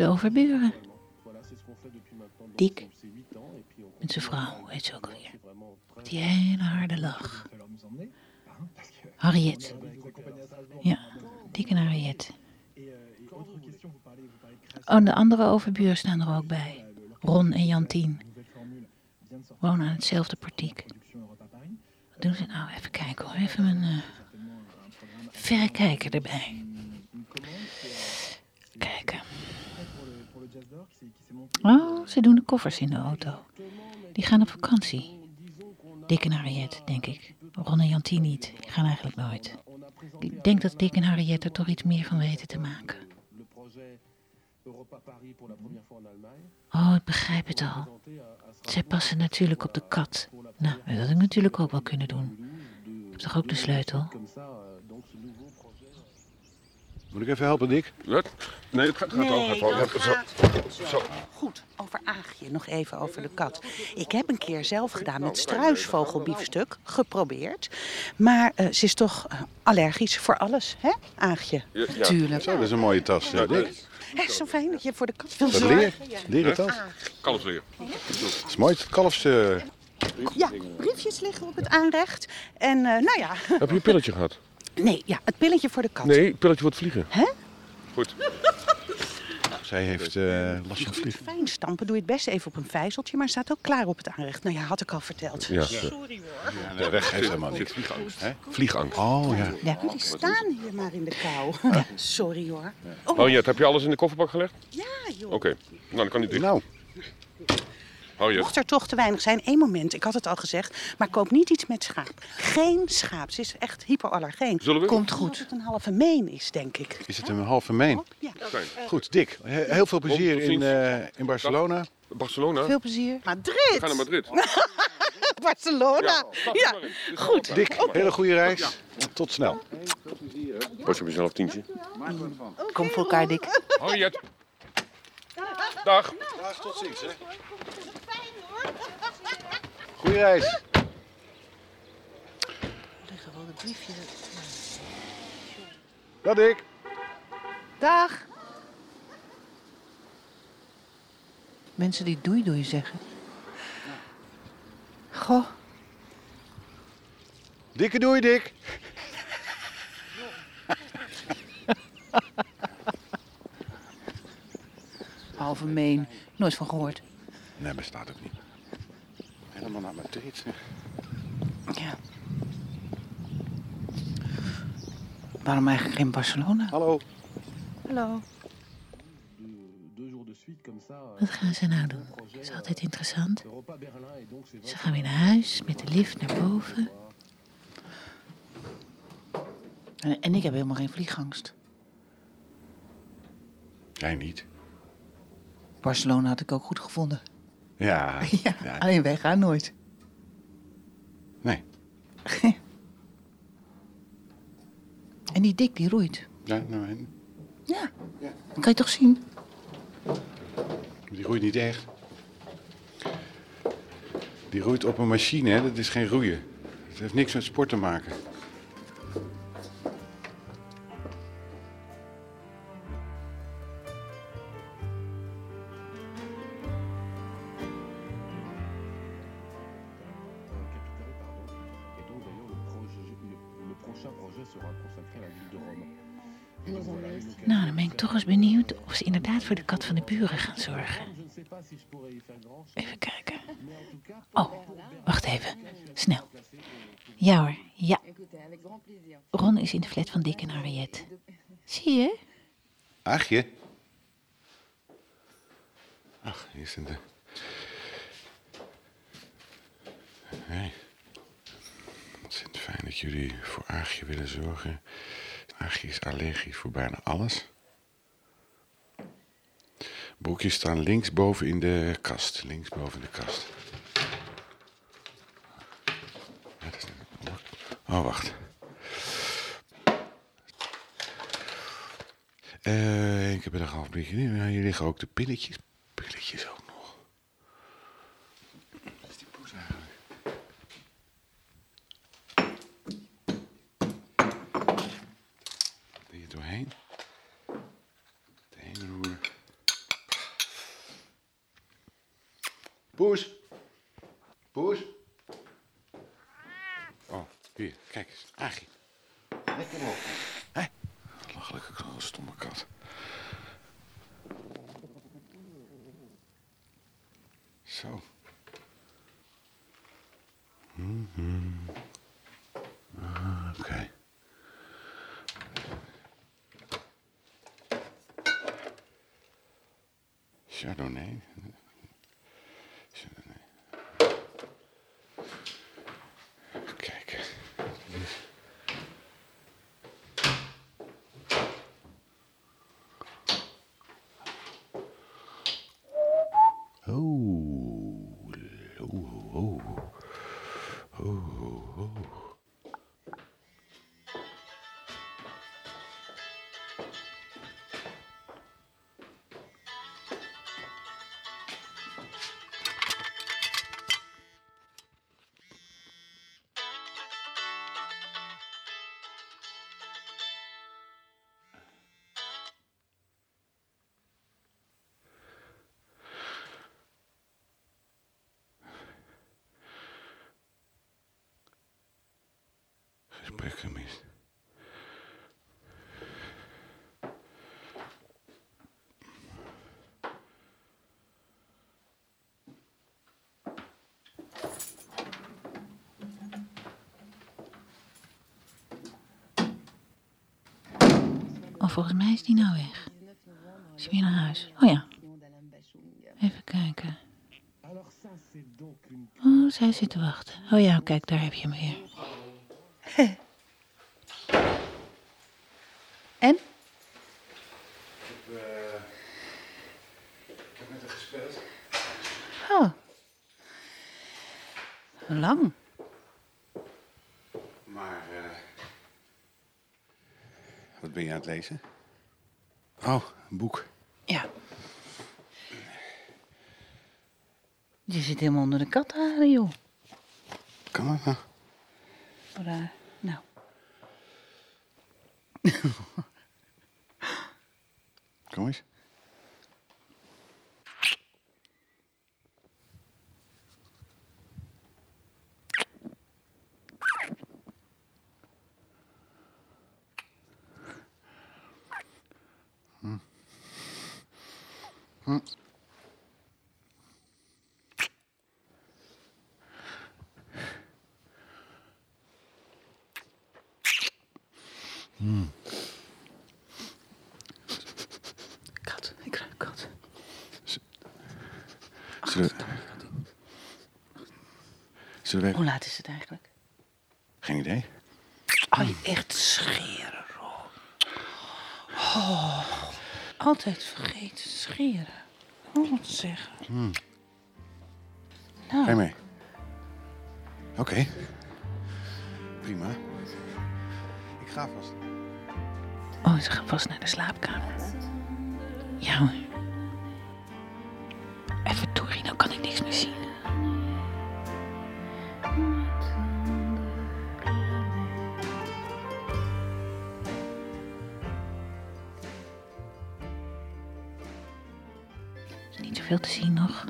de overburen. Diek. Met zijn vrouw, heet ze ook alweer. Die hele harde lach. Harriet. Ja, Diek en Harriet. Oh, de andere overburen staan er ook bij. Ron en Jantien. Wonen aan hetzelfde portiek. Wat doen ze nou? Even kijken hoor. Even mijn uh, verrekijker erbij. Kijken. Oh, ze doen de koffers in de auto. Die gaan op vakantie. Dick en Harriet, denk ik. Ron en Jantien niet. Die gaan eigenlijk nooit. Ik denk dat Dick en Harriet er toch iets meer van weten te maken. Oh, ik begrijp het al. Zij passen natuurlijk op de kat. Nou, dat had ik natuurlijk ook wel kunnen doen. Ik heb toch ook de sleutel? Moet ik even helpen, Dick? Wat? Nee, het gaat, gaat Nee, al. Gaat al. dat Ja, gaat zo. Zo. Goed, over Aagje nog even over de kat. Ik heb een keer zelf gedaan met struisvogelbiefstuk, geprobeerd. Maar eh, ze is toch eh, allergisch voor alles, hè, Aagje? Ja, ja. Tuurlijk. Zo, dat is een mooie tas, eh, Dick. Zo fijn dat je voor de kat wil zorgen. leer. Leren tas. Kalfsleer. Dat is mooi. Het kalfs... eh, Ja, briefjes liggen op het aanrecht. En eh, nou ja, Heb je een pilletje gehad? Nee, ja, het pilletje voor de kat. Nee, pilletje voor het vliegen. Hè? Goed. zij heeft eh, last van vliegen. Fijn stampen doe je het best even op een vijzeltje, maar staat ook klaar op het aanrecht. Nou ja, had ik al verteld. Ja. Sorry hoor. Ja, de weg heeft helemaal niks. vliegangst. Hè? Vliegangst. Oh, ja. Ja, jullie staan hier maar in de kou. Sorry hoor. Oh, Harriet, heb je alles in de kofferbak gelegd? ja joh. Oké. Nou, dan kan niet dicht. Nou, Harriet. Mocht er toch te weinig zijn, één moment, ik had het al gezegd, maar koop niet iets met schaap. Geen schaap, ze is echt hypoallergeen. Zullen we? Komt goed. Dat het een halve meen is, denk ik. is het een halve meen? Ja. Fijn. Goed, Dick. he- Heel veel plezier in, eh, in Barcelona. Barcelona? Veel plezier. We Madrid! gaan naar Madrid. Barcelona! Ja, goed. Dick, hele goede reis. Tot snel. Pas op jezelf tientje. Kom voor elkaar, Dick. Harriet. Dag. Dag, tot ziens. Hè. Goeie reis. liggen wel de briefjes. Dag, Dick. Dag. Mensen die doei doei zeggen. Goh, Dikke doei, Dick. halve meen. Nooit van gehoord. Nee, bestaat ook niet. Helemaal naar Madrid. zeg. Ja. Waarom eigenlijk geen Barcelona? Hallo. Hallo. Wat gaan ze nou doen? Dat is altijd interessant. Ze gaan weer naar huis met de lift naar boven. En, en ik heb helemaal geen vliegangst. Jij niet. Barcelona had ik ook goed gevonden. Ja. Ja, ja. alleen wij gaan nooit. Nee. En die dik, die roeit. Ja, nou, en Ja, dat kan je toch zien? die roeit niet echt. Die roeit op een machine, hè? dat is geen roeien. Het heeft niks met sport te maken. Nou, dan ben ik toch eens benieuwd of ze inderdaad voor de kat van de buren gaan zorgen. Even kijken. Oh, wacht even. Snel. Ja hoor, ja. Ron is in de flat van Dick en Harriet. Zie je? Aagje? Ach, hier is een... De... Nee. Ontzettend fijn dat jullie voor Aagje willen zorgen. Aagje is allergisch voor bijna alles. Broekjes staan linksboven in de kast. Linksboven in de kast. Oh, wacht. Eh, ik heb er een half beetje in. Hier liggen ook de pilletjes. Chardonnay. Gesprek gemist. Oh, volgens mij is die nou weg. Is hij weer naar huis? Oh ja. Even kijken. Oh, zij zit te wachten. Oh ja, kijk, daar heb je hem weer. En? Ik heb met haar gespeeld. Oh. Lang. Maar, eh. Wat ben je aan het lezen? Oh, een boek. Ja. Je zit helemaal onder de katharen, joh. Kan dat nou? Raar. Nou. Kom Zullen we... Hoe laat is het eigenlijk? Geen idee. Oh, je echt scheren. Oh, altijd vergeten scheren. Oh, wat zeggen. Nou, Ga je mee? Oké. Prima. Ik ga vast. Oh, ze gaat vast naar de slaapkamer. Ja hoor. Even Tori, nou kan ik niks meer zien. Zoveel te zien nog.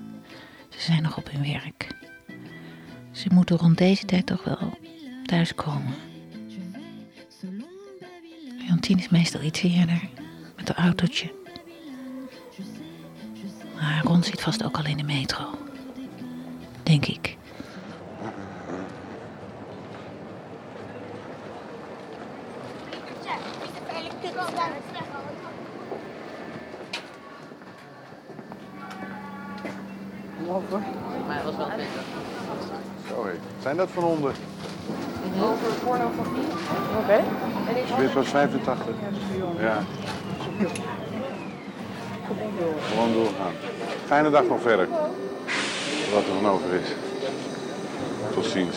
Ze zijn nog op hun werk. Ze moeten rond deze tijd toch wel thuiskomen. Jantien is meestal iets eerder met een autootje. Maar Ron zit vast ook al in de metro. Denk ik. zijn dat van onder? Over pornografie. Oké. Dit was 85. Ja. Gewoon doorgaan. Fijne dag nog verder. Wat er van over is. Tot ziens.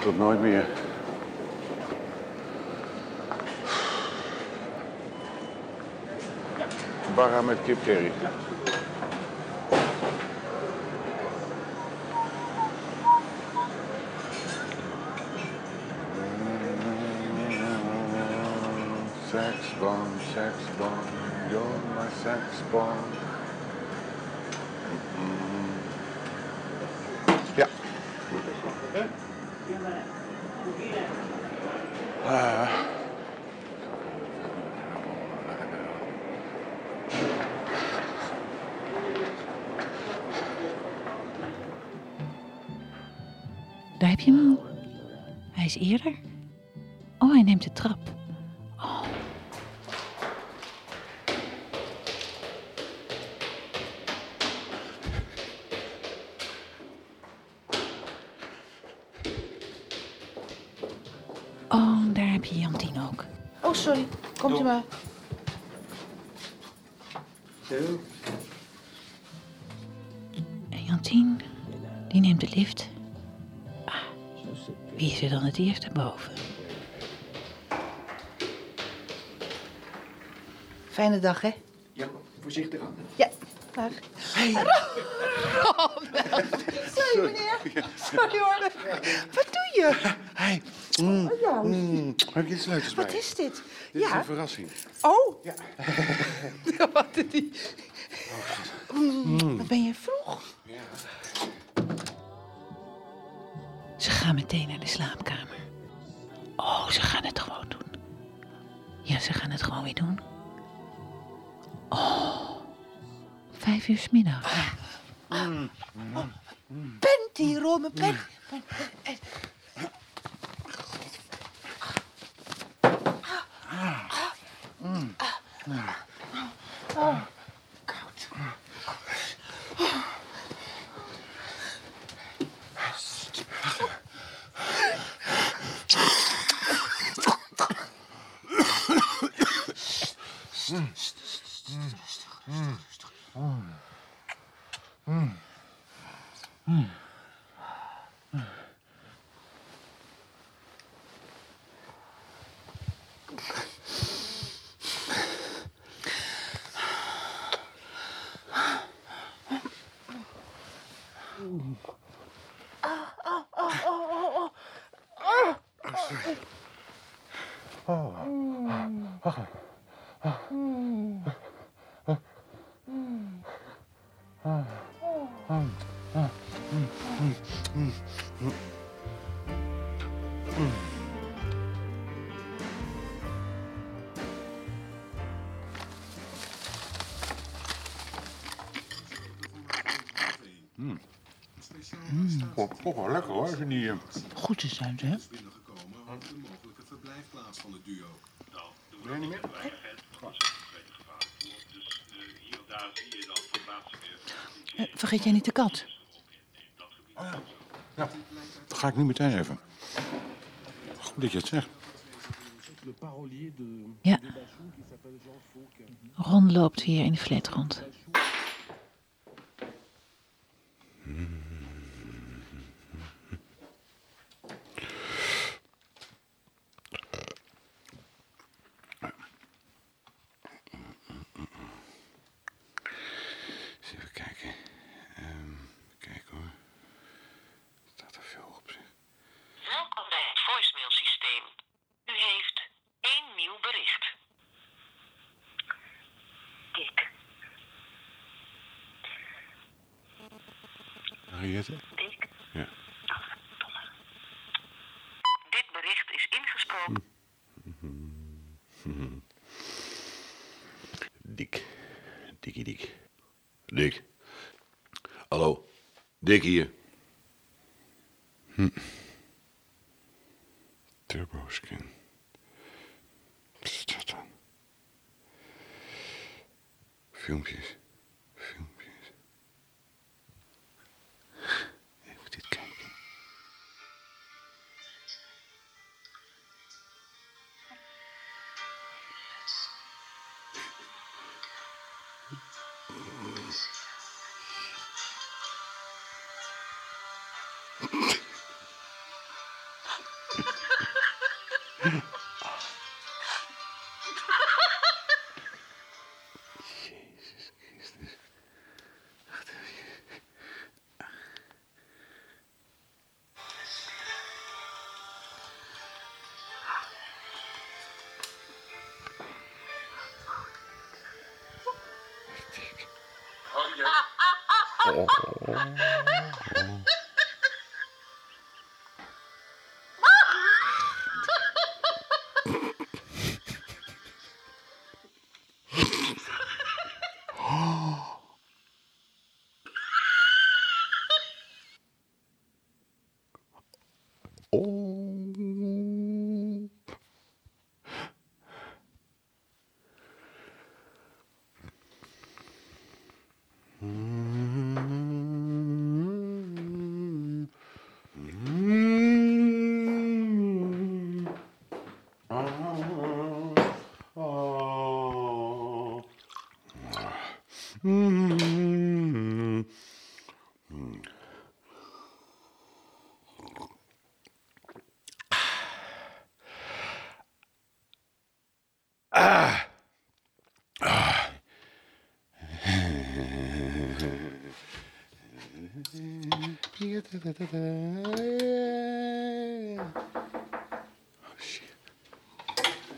Tot nooit meer. Barra met kip kipkerry. Sex bomb, sex bomb, you're my sex bomb. Ja. Ah. Daar heb je hem. Hij is eerder. Oh, hij neemt de trap. Komt u maar. En Jantien, die neemt de lift. Ah, wie is er dan het eerste boven? Fijne dag, hè? Ja, voorzichtig aan. Ja. Dag. Sorry, meneer. Sorry hoor. Wat doe je? Hey. Mm, mm, heb je bij? Wat is dit? Dit is Ja. een verrassing. Oh. Ja. Wat is die? Mm, Wat ben je vroeg? Ze gaan meteen naar de slaapkamer. Oh, ze gaan het gewoon doen. Ja, ze gaan het gewoon weer doen. Oh, vijf uur 's middag. Panty, Rome, All right. Wel lekker hoor, als die... eh, Goed te zijn, hè? binnengekomen over de mogelijke verblijfplaats van het duo. Wil je niet meer? Vergeet jij niet de kat? Dan ga ik nu meteen even. Goed dat je het zegt. Ja. Ron loopt weer in de flat rond. Eens even kijken. Ehm kijk hoor. Staat er veel op zich. Welkom bij het voicemailsysteem. U heeft één nieuw bericht. Dick, Dick. Ja. Dit bericht is ingesproken. Dik. Dikkie dik. Dik. Hallo. Dik hier.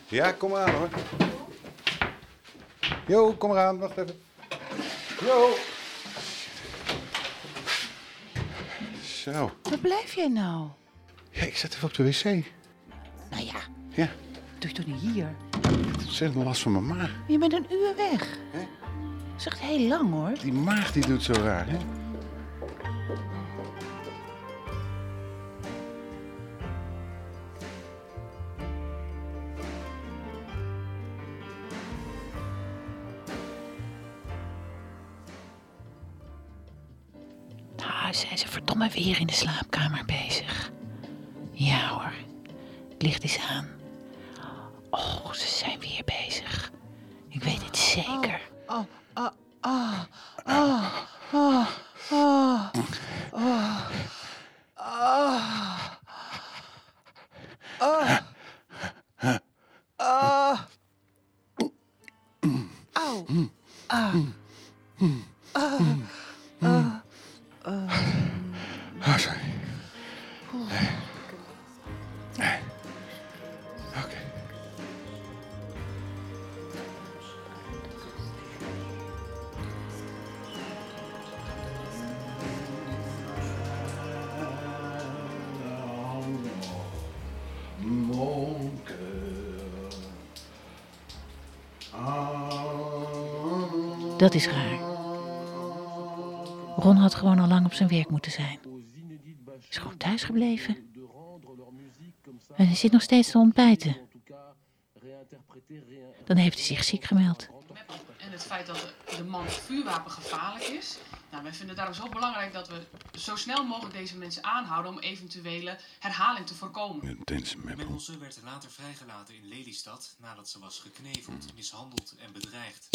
Ja, kom eraan hoor. Jo, kom eraan, wacht even. Jo. Zo. Waar blijf jij nou? Ja, ik zet even op de wc. Nou ja, Ja, doe je toch niet hier? ik heb ontzettend last van mijn maag. Je bent een uur weg. Dat is echt heel lang hoor. Die maag die doet zo raar, hè? Weer in de slaapkamer bezig. Ja hoor, het licht is aan. Oh, ze zijn weer bezig. Ik weet het zeker. Oh, oh, oh, Dat is raar. Ron had gewoon al lang op zijn werk moeten zijn. Is gewoon thuis gebleven. En hij zit nog steeds te ontbijten. Dan heeft hij zich ziek gemeld. En het feit dat de man vuurwapen gevaarlijk is. Nou, wij vinden het daarom zo belangrijk dat we zo snel mogelijk deze mensen aanhouden om eventuele herhaling te voorkomen. Mendelse werd later vrijgelaten in Lelystad nadat ze was gekneveld, mishandeld en bedreigd.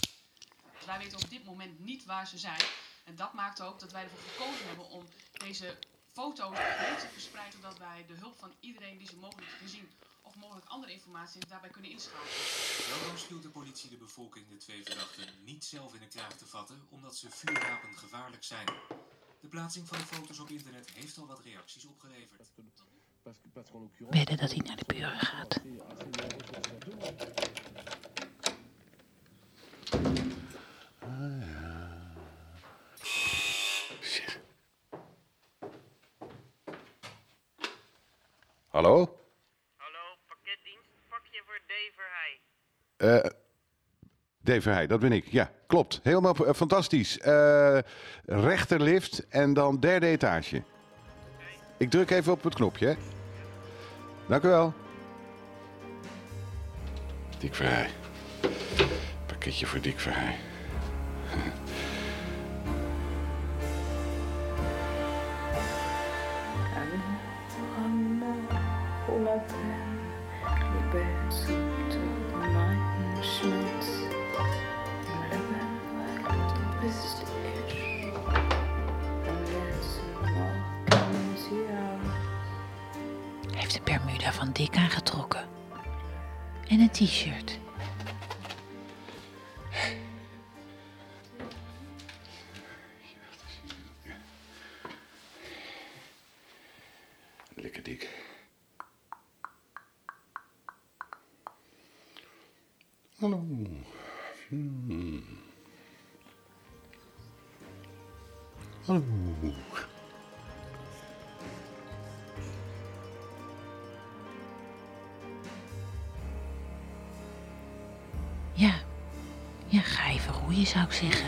Wij weten op dit moment niet waar ze zijn. En dat maakt ook dat wij ervoor gekozen hebben om deze foto's breed te verspreiden, zodat wij de hulp van iedereen die ze mogelijk gezien of mogelijk andere informatie heeft, daarbij kunnen inschakelen. Wel waarschuwt de politie de bevolking de twee verdachten niet zelf in de kraag te vatten, omdat ze vuurwapengevaarlijk zijn. De plaatsing van de foto's op internet heeft al wat reacties opgeleverd. Wedden dat hij naar de buren gaat. Hallo? Hallo, pakketdienst, pakje voor D. Verheij. Eh Dave Heij, dat ben ik. Ja, klopt. Helemaal eh, fantastisch. Eh rechterlift en dan derde etage. Ik druk even op het knopje. hè. Dank u wel. Dick Verheij. Pakketje voor Dick Verheij. Dick aangetrokken. En een t-shirt. Lekker dik. Hallo. Hmm. Hallo. Zou ik zeggen.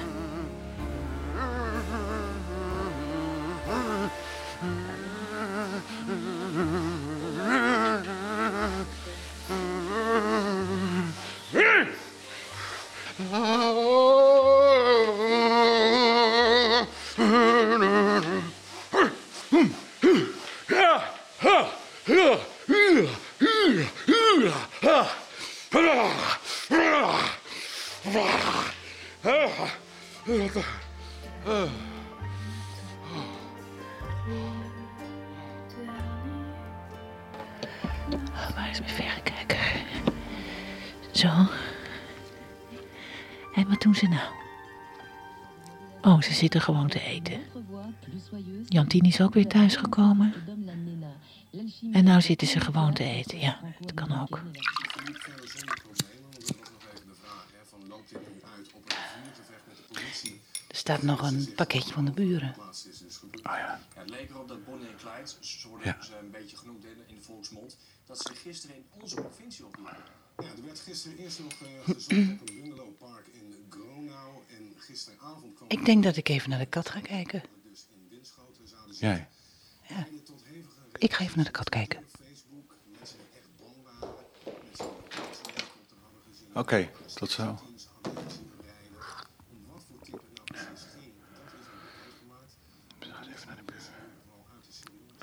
Zitten gewoon te eten. Jantien is ook weer thuisgekomen. En nou zitten ze gewoon te eten. Ja, dat kan ook. Er staat nog een pakketje van de buren. Ja, het leek erop dat Bonnie en Clyde, zo worden ze een beetje genoemd in, in de volksmond, dat ze gisteren in onze provincie ophielden. Ja, er werd gisteren eerst nog eh, gezocht op een bungalowpark in Gronau. En gisteravond kwam Ik denk dat ik even naar de kat ga kijken. dus in Winschoten zouden ze Jij? Ja. Ik ga even naar de kat kijken. Facebook mensen die echt bang waren. Mensen die een helikopter hadden gezien. Oké, tot zo. Teams hadden zien rijden. Om wat voor type het nou precies ging, dat is nog niet uitgemaakt. We gaan even naar de buurt. Vooral uit de serieus.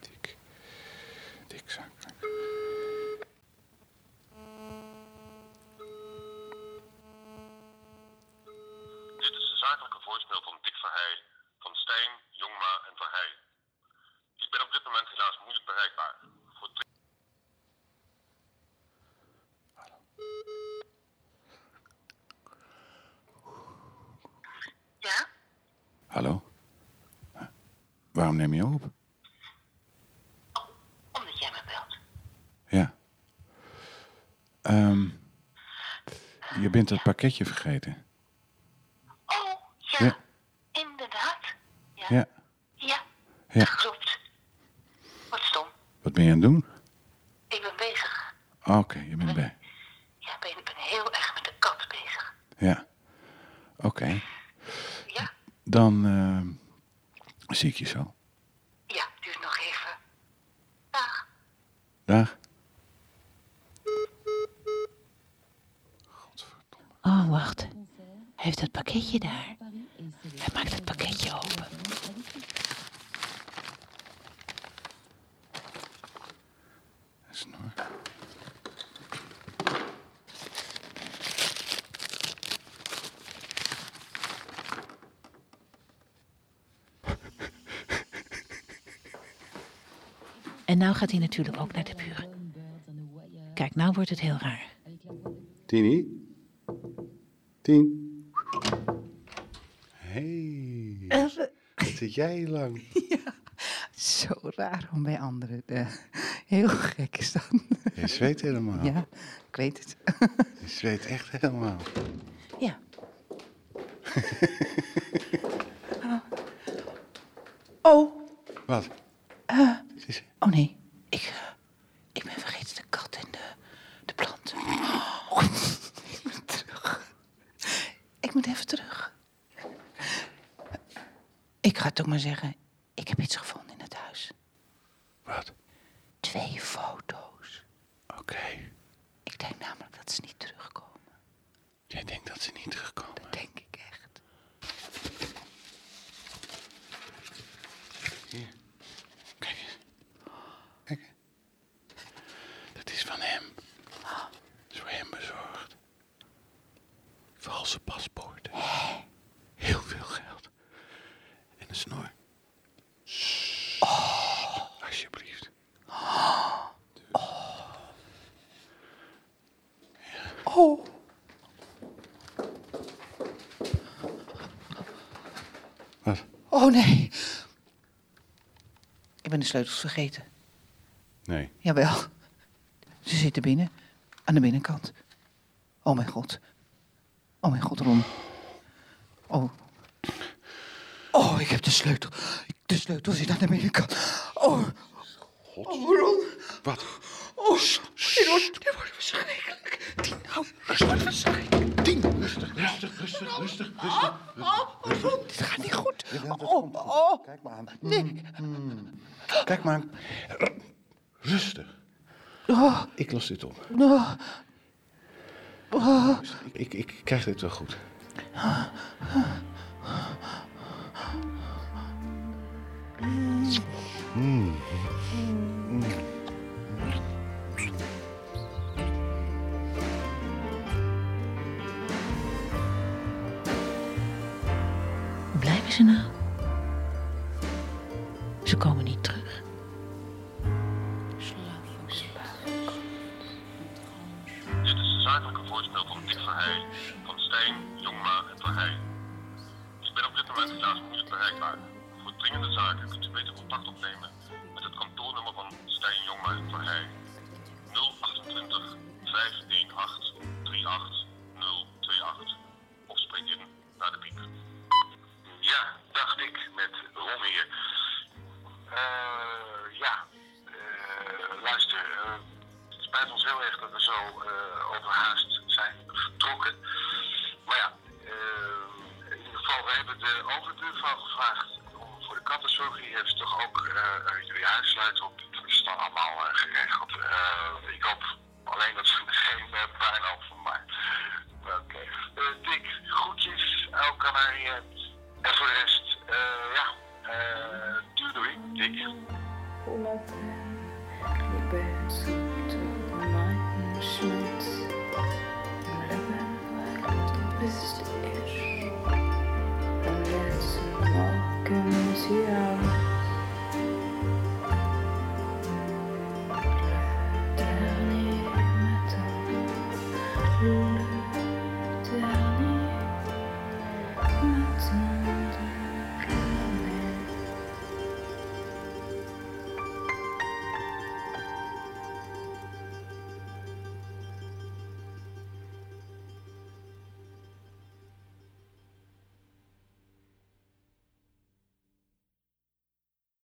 Dik. Dik zak. Dit is de zakelijke voicemail van Dick Verheij, van Stijn, Jongma en Verheij. Ik ben op dit moment helaas moeilijk bereikbaar. Voor Ja? Hallo? Waarom neem je op? Omdat jij me belt. Ja. Ehm, je bent dat pakketje vergeten. Oh, ja. Ja. Inderdaad. Ja. Ja. Ja, Ja. dat klopt. Wat stom. Wat ben je aan het doen? Ik ben bezig. Oké, bent bij. Ja, ik ben, ik ben heel erg met de kat bezig. Ja. Oké. Ja? Dan eh, zie ik je zo. Ja, duurt nog even. Dag. Dag. Oh, wacht. Hij heeft dat pakketje daar. Hij maakt het pakketje open. Snor. En nou gaat hij natuurlijk ook naar de buren. Kijk, nou wordt het heel raar. Tini? Tien? Hey. Wat zit jij lang? Zo raar om bij anderen. eh, heel gek is dat. Je zweet helemaal. Ja, ik weet het. Je zweet echt helemaal. Ja. Oh, Wat? eh, Is- oh nee. Ik, eh, ik ben vergeten de kat en de, de plant. Oh, ik moet terug. Ik moet even terug. Ik ga het ook maar zeggen. Ik heb iets gevonden in het huis. Wat? Twee foto's. Oké. Ik denk namelijk dat ze niet terugkomen. Jij denkt dat ze niet terugkomen? Dat denk ik echt. Hier. Kijk eens. Kijk. Dat is van hem. Dat is voor hem bezorgd. Valse paspoorten. Heel veel geld. En een snor. Sst. Alsjeblieft. Oh. Wat? Oh nee. Ik ben de sleutels vergeten. Nee. Jawel. Ze zitten binnen. Aan de binnenkant. Oh mijn god. Oh mijn god, Ron. Oh. Oh, ik heb de sleutel. De sleutel zit aan de binnenkant. Oh. Oh, Ron. Wat? Oh, dit wordt, dit wordt verschrikkelijk. Tien, hou. Dit wordt verschrikkelijk. Tien. Rustig, rustig, rustig, rustig, Oh, oh, oh, Ron, dit gaat niet goed. Oh, oh. Kijk maar aan. Nee. Kijk maar aan. Rustig. Oh, Ik los dit op. oh. Oh. Ik, ik, ik krijg dit wel goed. Mm. Blijven ze nou? Ze komen niet terug. Dit is de zakelijke voorspel van Dick Verheij, van Stijn, Jongma en Verheij. Ik ben op dit moment helaas moeilijk bereikbaar. Voor dringende zaken kunt u beter contact opnemen met het kantoornummer van Stijn, Jongma en Verheij. 028 518 Eh, de van gevraagd om voor de kattenzorg. Die heeft toch ook uh, jullie huisluit op. Dat is dan allemaal eh, geregeld. Eh, ik hoop alleen dat ze geen pijn op van mij. Oké. Okay. Dick, groetjes, El En voor de rest, ja, doei doei, Dick. Ik ben.